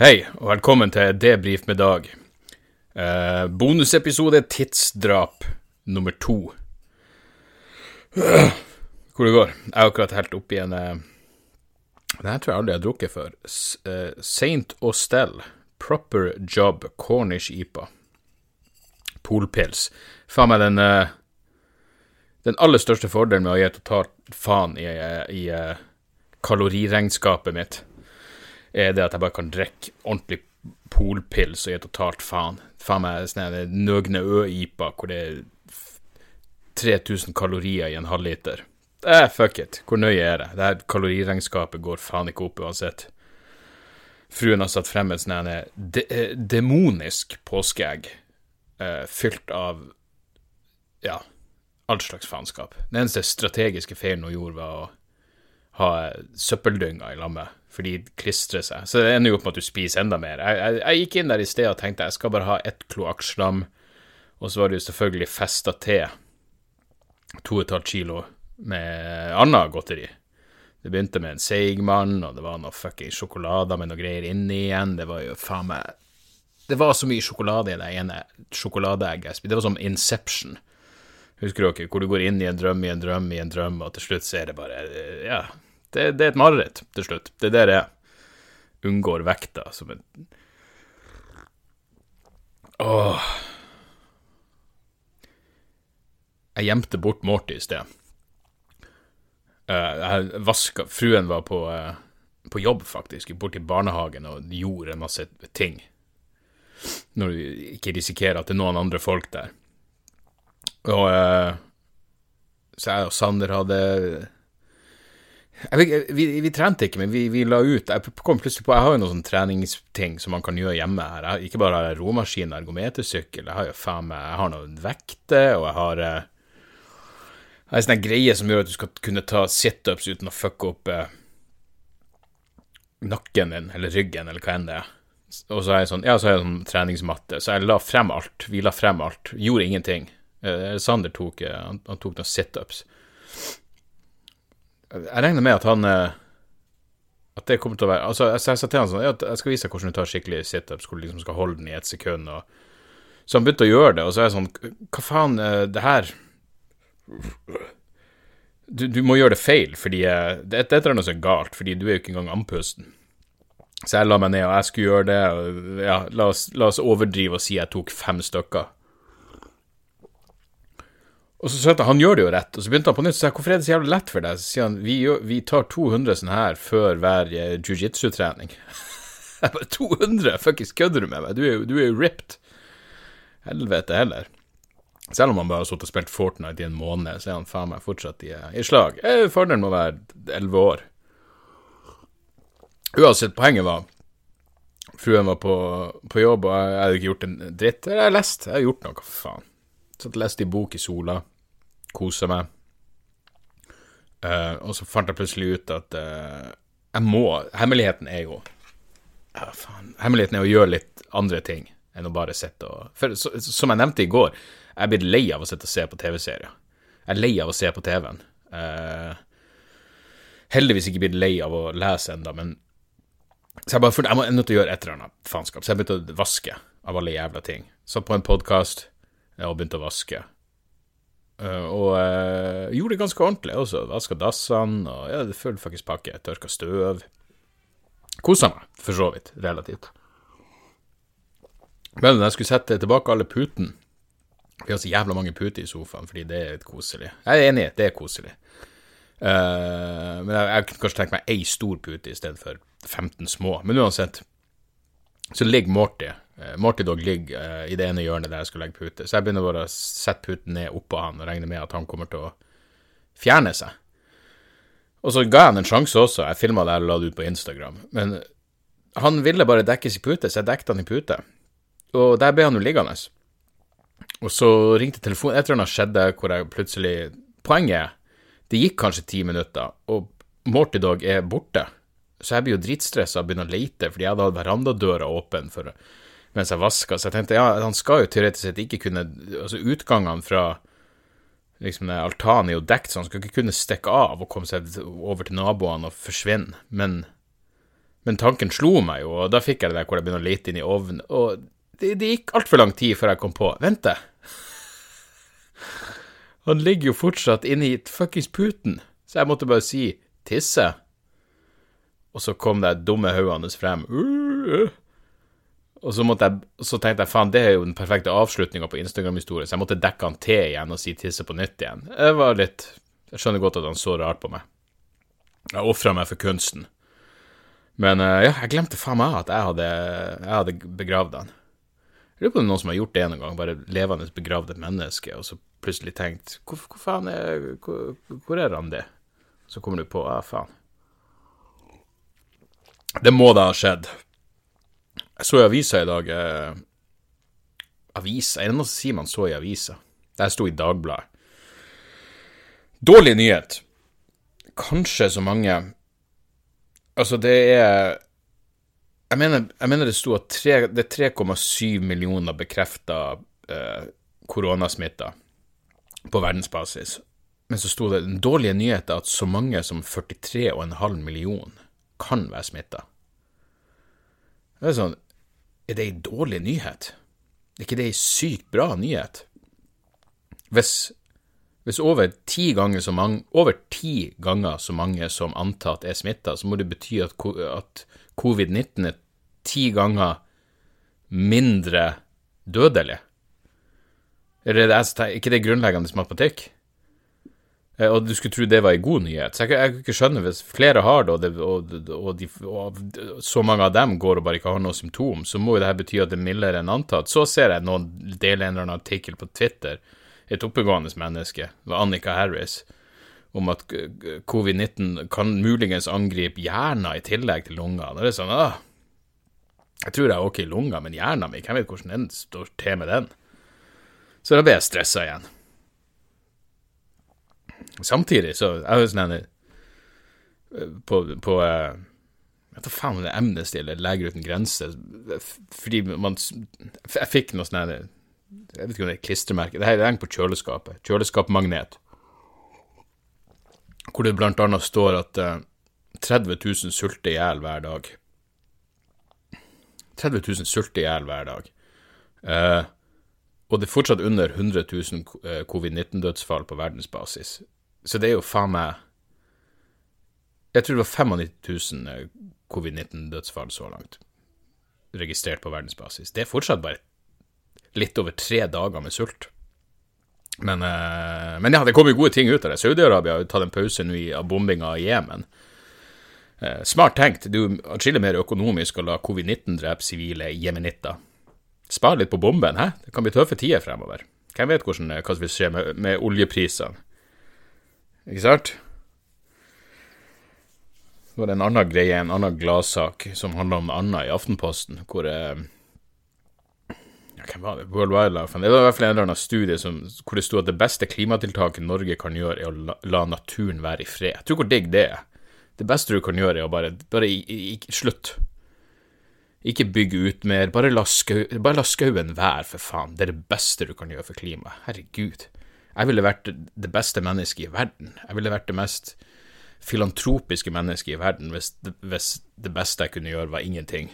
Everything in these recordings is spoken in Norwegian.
Hei, og velkommen til Debrif med Dag. Eh, bonusepisode Tidsdrap nummer to. Hvor det går? Jeg har akkurat helt oppi en eh, Den her tror jeg aldri jeg har drukket før. S eh, Saint Austell Proper Job Cornish IPA. Polpils. Faen meg den eh, Den aller største fordelen med å gi totalt faen i, eh, i eh, kaloriregnskapet mitt er det at jeg bare kan drikke ordentlig polpils og gi totalt faen. Faen meg sånn Nøgne Ø-IPA hvor det er 3000 kalorier i en halvliter. Eh, fuck it. Hvor nøye er det? Det her kaloriregnskapet går faen ikke opp uansett. Fruen har satt frem et sånn de eh, demonisk påskeegg eh, fylt av ja, all slags faenskap. Den eneste strategiske feilen hun gjorde, var å ha søppeldynger i lammet, for de klistrer seg. Så det ender jo opp med at du spiser enda mer. Jeg, jeg, jeg gikk inn der i sted og tenkte jeg skal bare ha ett kloakkslam, og så var det jo selvfølgelig festa til to og et halvt kilo med annet godteri. Det begynte med en Seigmann, og det var noe fucking sjokolader med noe greier inni igjen. Det var jo faen meg Det var så mye sjokolade i det ene sjokoladeegget jeg spiste. Det var som Inception. Husker dere hvor du går inn i en drøm i en drøm i en drøm, og til slutt så er det bare Ja, det, det er et mareritt til slutt. Det er der jeg unngår vekta som en Åh. Jeg gjemte bort Morty i sted. Eh, jeg vaska Fruen var på, eh, på jobb, faktisk, borti barnehagen og gjorde en masse ting. Når du ikke risikerer at det er noen andre folk der. Og eh, så jeg og Sander hadde jeg vi, vi trente ikke, men vi, vi la ut Jeg kom plutselig på Jeg har jo noen sånne treningsting som man kan gjøre hjemme her. Jeg, ikke bare har jeg romaskin og ergometersykkel, jeg har jo faen meg Jeg har noen vekter, og jeg har eh, Jeg har en sånn greie som gjør at du skal kunne ta situps uten å fucke opp eh, nakken din, eller ryggen, eller hva enn det er. Og så har jeg sånn, ja, så har jeg sånn treningsmatte, så jeg la frem alt. Vi la frem alt. Gjorde ingenting. Eh, Sander tok, eh, han, han tok noen situps. Jeg regner med at han eh, At det kommer til å være Altså, jeg, jeg sa til han sånn Jeg skal vise deg hvordan du tar skikkelig situps, hvor du liksom skal holde den i ett sekund. Og, så han begynte å gjøre det, og så er jeg sånn Hva faen, eh, det her du, du må gjøre det feil, fordi eh, det, det er annet som er galt, fordi du er jo ikke engang andpusten. Så jeg la meg ned, og jeg skulle gjøre det, og ja, la oss, la oss overdrive og si jeg tok fem stykker. Og så sa han han gjør det jo rett, og så begynte han på nytt, så jeg hvorfor er det så jævlig lett for deg? Så sier han vi, vi tar 200 sånne her før hver eh, jiu-jitsu-trening. jeg bare 200? Fuckings kødder du med meg? Du er jo, du er jo ripped. Helvete heller. Selv om han bare har sittet og spilt Fortnite i en måned, så er han faen meg fortsatt i, i slag. Eh, må være 11 år. Uansett, poenget var Fruen var på, på jobb, og jeg hadde ikke gjort en dritt. Jeg har lest, jeg har gjort noe, faen. Satt og leste i bok i sola, kosa meg. Uh, og så fant jeg plutselig ut at uh, jeg må Hemmeligheten er jo ja, faen. Hemmeligheten er å gjøre litt andre ting enn å bare sitte og For så, som jeg nevnte i går, jeg er blitt lei av å sitte og se på TV-serier. Jeg er lei av å se på TV-en. Eh, heldigvis ikke blitt lei av å lese enda, men så jeg bare følte jeg må jeg nødt til å gjøre et eller annet faenskap. Så jeg begynte å vaske av alle jævla ting. Satt på en podkast og begynte å vaske. Eh, og uh, gjorde det ganske ordentlig også. Vaska dassene og ja, full fuckings pakke. Tørka støv. Kosa meg, for så vidt, relativt. Men når jeg skulle sette tilbake alle putene Vi har så jævla mange puter i sofaen fordi det er koselig. Jeg er enig, det er koselig. Uh, men jeg, jeg kunne kanskje tenkt meg ei stor pute i stedet for 15 små. Men uansett, så ligger Morty. Uh, Morty Dog ligger eh, i det ene hjørnet der jeg skulle legge pute. Så jeg begynner bare å sette puten ned oppå han og regner med at han kommer til å fjerne seg. Og så ga jeg han en sjanse også. Jeg filma det og la det ut på Instagram. Men han ville bare dekkes i pute, så jeg dekket han i pute. Og der ble han jo liggende. Og så ringte telefonen Et eller annet skjedde hvor jeg plutselig Poenget er, det gikk kanskje ti minutter, og Morty Dog er borte. Så jeg blir jo dritstressa og begynner å lete, fordi jeg hadde hatt verandadøra åpen for, mens jeg vaska. Så jeg tenkte ja, han skal jo teoretisk sett ikke kunne Altså, utgangene fra liksom altanen er jo dekt, så han skal ikke kunne stikke av og komme seg over til naboene og forsvinne. Men, men tanken slo meg jo, og da fikk jeg det der hvor jeg begynner å lete inn i ovnen. Og det, det gikk altfor lang tid før jeg kom på Vent, det. Han ligger jo fortsatt inni fuckings puten, så jeg måtte bare si tisse. Og så kom det dumme haugene frem. Og så, jeg, så, tenkte jeg faen, det er jo den perfekte avslutninga på Instagram-historien, så jeg måtte dekke han til igjen og si tisse på nytt igjen. Det var litt Jeg skjønner godt at han så rart på meg. Jeg ofra meg for kunsten. Men uh, ja, jeg glemte faen meg at jeg hadde, jeg hadde begravd han. Jeg lurer på om det er noen som har gjort det en gang, bare levende begravd et menneske, og så plutselig tenkt hvor, hvor faen er hvor, hvor er han det? Så kommer du på ja, faen. Det må da ha skjedd. Jeg så i avisa i dag eh, Avisa? Er det noe som sier man så i avisa? Der sto i Dagbladet. Dårlig nyhet. Kanskje så mange Altså, det er Jeg mener, jeg mener det sto at tre, det er 3,7 millioner bekrefta eh, koronasmitta på verdensbasis. Men så sto det den dårlige nyheten at så mange som 43,5 millioner kan være smitta. Det er sånn er det ei dårlig nyhet? Er ikke det ei sykt bra nyhet? Hvis, hvis over ti mange, over ti ganger så mange som antatt er smitta, så må det bety at, at covid-19 er ti ganger mindre dødelig. Er det, er ikke det grunnleggende matematikk? Eh, og du skulle tro det var en god nyhet. Så jeg, jeg kan ikke skjønne hvis flere har det, og, det, og, og, de, og, så mange av dem går og bare ikke har noe symptom, så må jo det her bety at det er mildere enn antatt. Så ser jeg noen dele en eller annen artikkel på Twitter, et oppegående menneske, Annika Harris, om at covid-19 kan muligens angripe hjernen i tillegg til lunger. Da er det sånn ah, Jeg tror jeg er ok i lunga, men hjernen min, hvem vet hvordan den står til med den? Så da ble jeg stressa igjen. Samtidig så Jeg jo sånn På, på eh, jeg vet faen om det er Amnesty eller Leger uten grenser, fordi man Jeg fikk noe sånn Jeg vet ikke om det er klistremerke. Det henger på kjøleskapet. Kjøleskapmagnet. Hvor det blant annet står at uh, 30 000 sulter i hjel hver dag. 30 000 sulter i hjel hver dag. Uh, og det er fortsatt under 100 000 covid-19-dødsfall på verdensbasis. Så det er jo faen meg Jeg tror det var 95 000 eh, covid-19-dødsfall så langt registrert på verdensbasis. Det er fortsatt bare litt over tre dager med sult. Men, uh, men ja, det kommer jo gode ting ut av det. Saudi-Arabia har tatt en pause nå av bombinga av Jemen. Uh, smart tenkt. Det er jo atskillig mer økonomisk å la covid-19 drepe sivile jemenitter. Spar litt på bomben, hæ? Det kan bli tøffe tider fremover. Hvem vet hvordan, hva som vil skje med, med oljeprisene? Ikke sant? Så var det en annen greie, en annen gladsak, som handla om Anna i Aftenposten, hvor eh, Hvem var det? World Wildlife Det var i hvert fall en eller annen studie som, hvor det sto at det beste klimatiltaket Norge kan gjøre, er å la, la naturen være i fred. Jeg tror hvor digg det er. Det beste du kan gjøre, er å bare, bare Slutt. Ikke bygge ut mer. Bare la skauen være, for faen. Det er det beste du kan gjøre for klimaet. Herregud. Jeg ville vært det beste mennesket i verden. Jeg ville vært det mest filantropiske mennesket i verden hvis hvis det beste jeg kunne gjøre, var ingenting.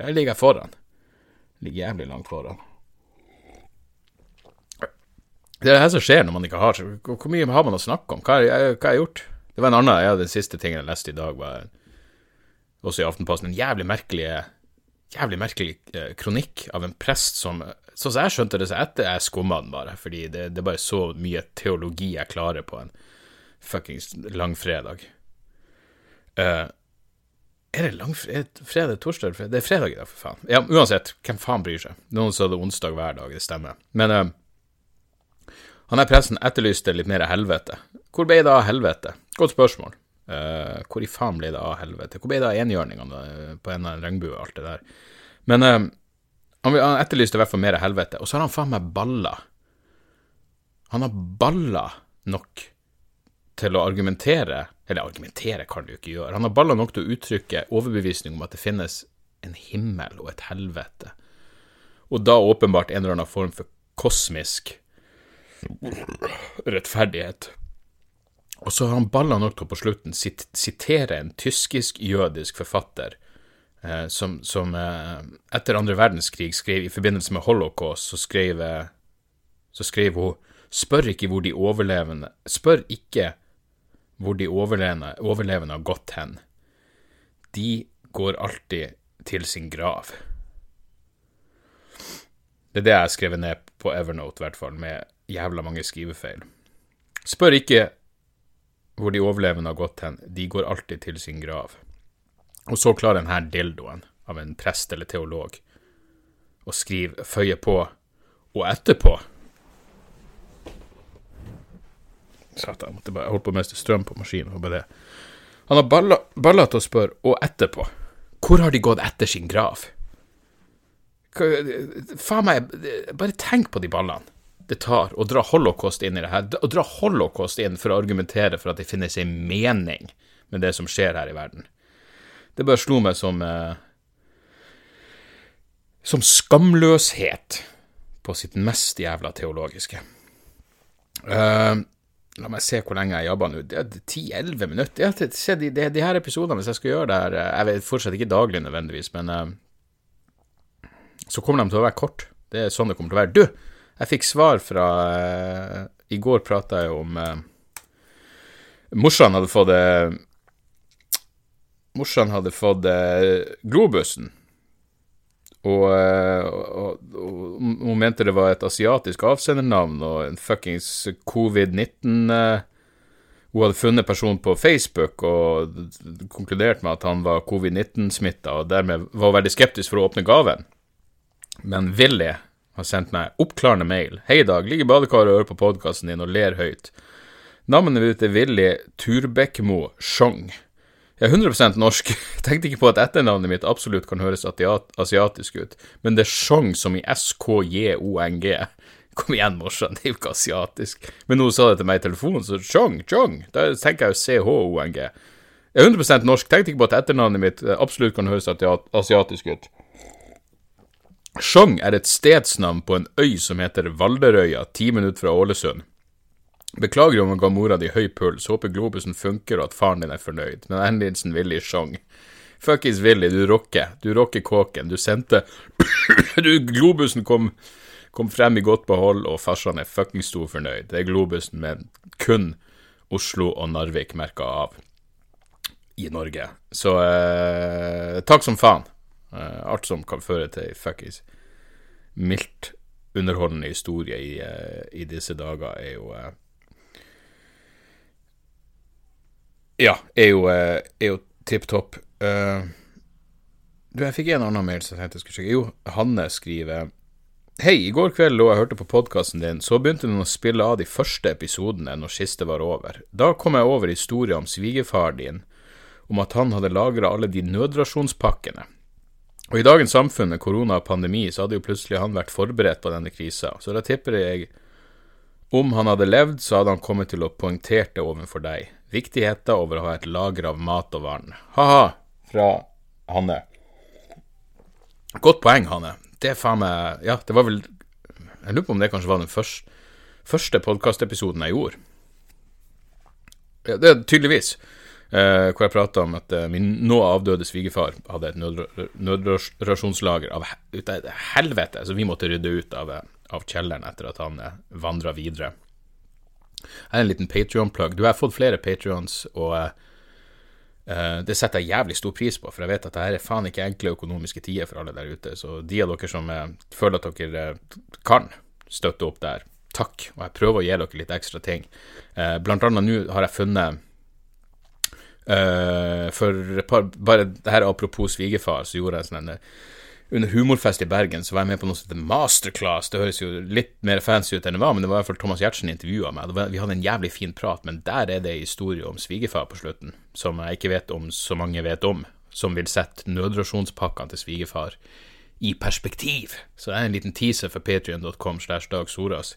Jeg ligger foran. Jeg ligger jævlig langt foran. Det er det her som skjer når man ikke har Hvor mye har man å snakke om? Hva har jeg, jeg gjort? Det var en annen, ja, Den siste tingen jeg leste i dag, var også i Aftenposten. En jævlig merkelig jævlig merkelig eh, kronikk av en prest som Sånn som jeg skjønte det, så etter jeg skumma den bare, fordi det, det, er bare så mye teologi jeg klarer på en fuckings langfredag. Uh, er det langfredag? Fredag, torsdag fredag? Det er fredag i dag, for faen. Ja, uansett, hvem faen bryr seg? Noen sa det onsdag hver dag, det stemmer. Men uh, han her presten etterlyste litt mer helvete. Hvor ble det av helvete? Godt spørsmål. Uh, hvor i faen ble det av helvete? Hvor ble det av enhjørningene på en av regnbue og alt det der? Men han, etterlyste i hvert fall mer helvete, og så har han faen meg balla. Han har balla nok til å argumentere Eller argumentere kan du ikke gjøre. Han har balla nok til å uttrykke overbevisning om at det finnes en himmel og et helvete. Og da åpenbart en eller annen form for kosmisk rettferdighet. Og så har han balla nok til å på slutten sit sitere en tyskisk-jødisk forfatter som, som eh, etter andre verdenskrig skrev i forbindelse med holocaust, så skrev, eh, så skrev hun Spør ikke hvor de overlevende Spør ikke hvor de overlevende, overlevende har gått hen. De går alltid til sin grav. Det er det jeg har skrevet ned på Evernote, i hvert fall, med jævla mange skrivefeil. Spør ikke hvor de overlevende har gått hen, de går alltid til sin grav. Og så klarer denne dildoen av en prest eller teolog å skrive, føye på, og etterpå Satan, jeg måtte jeg holdt på å miste strøm på maskinen. og bare det. Han har balla, balla til å spørre, og etterpå, hvor har de gått etter sin grav? Faen meg, bare tenk på de ballene det tar å dra holocaust inn i det her. Å dra holocaust inn for å argumentere for at det finnes en mening med det som skjer her i verden. Det bare slo meg som eh, Som skamløshet på sitt mest jævla teologiske. Uh, la meg se hvor lenge jeg jobber nå. Det er 10-11 minutter. Ja, se de, de, de, her episodene, hvis jeg skal gjøre det her eh, Jeg vet fortsatt ikke daglig nødvendigvis, men uh, så kommer de til å være kort. Det er sånn det kommer til å være. Du! Jeg fikk svar fra uh, I går prata jeg om Morsan hadde fått Morsan hadde fått Globusen. Og, og, og, hun mente det var et asiatisk avsendernavn og en fuckings covid-19 Hun hadde funnet personen på Facebook og konkludert med at han var covid-19-smitta, og dermed var veldig skeptisk for å åpne gaven. Men Willy har sendt meg oppklarende mail. Hei, Dag. Ligger i badekaret og hører på podkasten din og ler høyt. Navnet mitt er Willy Turbekkmo Sjong. Jeg er 100% norsk. Tenkte ikke på at etternavnet mitt absolutt kan høres asiatisk ut, men det er Sjong som i SKJONG. Kom igjen, morsan, det er jo ikke asiatisk. Men hun sa det til meg i telefonen, så Sjong, Sjong, da tenker jeg jo CHONG. Jeg er 100% norsk. Tenkte ikke på at etternavnet mitt absolutt kan høres asiatisk ut. Skjong er et stedsnavn på en øy som heter Valderøya, ti minutter fra Ålesund. Beklager om han ga mora di høy puls, håper globusen funker og at faren din er fornøyd, men Erlendsen Willy sjong. Fuckings Willy, du rocker. Du rocker kåken. Du sendte Du, globusen kom, kom frem i godt behold, og farsan er fuckings stor fornøyd. Det er globusen med kun Oslo og Narvik merka av i Norge. Så eh, takk som faen. Eh, alt som kan føre til fuckings mildt underholdende historie i, eh, i, disse dager, er jo uh, Ja, er jo, er jo tipp topp. du, jeg fikk en annen mail som jeg tenkte jeg skulle sjekke. Jo, Hanne skriver Hei, i går kveld lå jeg og hørte på podkasten din, så begynte den å spille av de første episodene når siste var over. Da kom jeg over historien om svigerfaren din, om at han hadde lagra alle de nødrasjonspakkene. Og i dagens samfunn med korona og pandemi, så hadde jo plutselig han vært forberedt på denne krisa, så da tipper jeg om han hadde levd, så hadde han kommet til å poengtere det overfor deg. Viktigheten over å ha et lager av mat og vann. Ha-ha, fra Hanne. Godt poeng, Hanne. Det er faen meg Ja, det var vel Jeg lurer på om det kanskje var den første, første podkastepisoden jeg gjorde. Ja, det er tydeligvis. Eh, hvor jeg prata om at uh, min nå avdøde svigerfar hadde et nødrasjonslager av helvete, så vi måtte rydde ut av, av kjelleren etter at han eh, vandra videre. Her er en liten Patrion-plugg. Du har fått flere Patrions, og uh, det setter jeg jævlig stor pris på, for jeg vet at dette er faen ikke enkle økonomiske tider for alle der ute. Så de av dere som føler at dere kan støtte opp der, takk. Og jeg prøver å gi dere litt ekstra ting. blant annet nå har jeg funnet Uh, for par, bare det her apropos svigerfar, så gjorde jeg sånn en under Humorfest i Bergen så var jeg med på noe som heter Masterclass. Det høres jo litt mer fancy ut enn det var, men det var i hvert fall Thomas Giertsen intervjua meg. Vi hadde en jævlig fin prat, men der er det historie om svigerfar på slutten, som jeg ikke vet om så mange vet om, som vil sette nødrasjonspakkene til svigerfar i perspektiv. Så det er en liten teaser for patrion.com slash Dag Soras.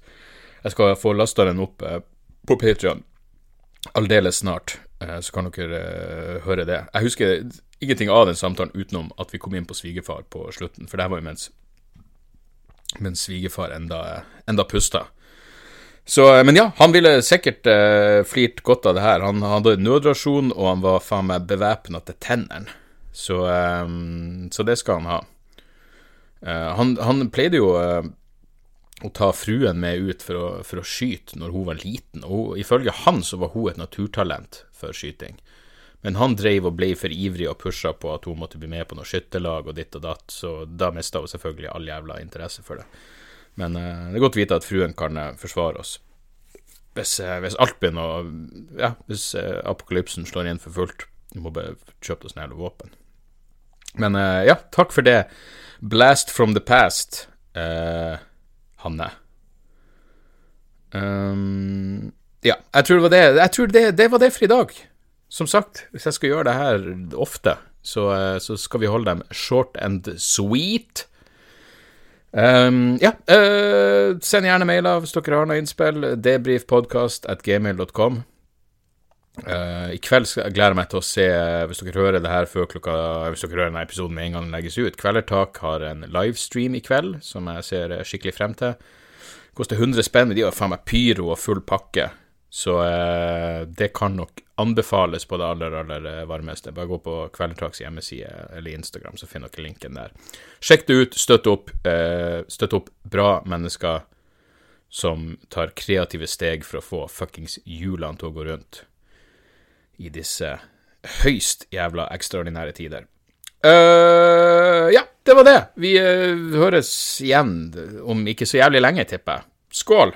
Jeg skal få lasta den opp eh, på Patrion aldeles snart, eh, så kan dere eh, høre det. Jeg husker ingenting av den samtalen utenom at vi kom inn på svigerfar på slutten, for det her var jo mens, mens svigerfar enda, enda pusta. Så, men ja, han ville sikkert eh, flirt godt av det her. Han, han hadde nødrasjon, og han var faen meg bevæpna til tennene. Så, eh, så, det skal han ha. Eh, han, han, pleide jo uh, å ta fruen med ut for å, for å, skyte når hun var liten, og ifølge han så var hun et naturtalent for skyting. Men han drev og ble for ivrig og pusha på at hun måtte bli med på noe skytterlag og ditt og datt, så da mista hun selvfølgelig all jævla interesse for det. Men uh, det er godt å vite at fruen kan uh, forsvare oss. Hvis, uh, hvis, alt begynner å Ja, hvis apokalypsen slår inn for fullt. Vi må bare kjøpe oss nærmere våpen. Men ja, takk for det. Blast from the past, Hanne. Um, ja, jeg tror det var det. Jeg tror det, det var det for i dag som sagt, hvis jeg skal gjøre det her ofte, så, eh, så skal vi holde dem short and sweet. Um, ja, uh, send gjerne mailer hvis dere har noe innspill. Debrifpodkast.gmail.com. Uh, I kveld gleder jeg meg til å se, hvis dere hører det her før klokka Hvis dere hører denne episoden med en gang den legges ut. Kvelertak har en livestream i kveld som jeg ser skikkelig frem til. Koster 100 spenn, men de har faen meg pyro og full pakke. Så eh, det kan nok anbefales på det aller, aller eh, varmeste. Bare gå på Kvelertaks hjemmeside eller Instagram, så finner dere linken der. Sjekk det ut, støtt opp. Eh, støtt opp bra mennesker som tar kreative steg for å få fuckings hjulene til å gå rundt i disse høyst jævla ekstraordinære tider. Uh, ja, det var det. Vi uh, høres igjen om ikke så jævlig lenge, tipper jeg. Skål!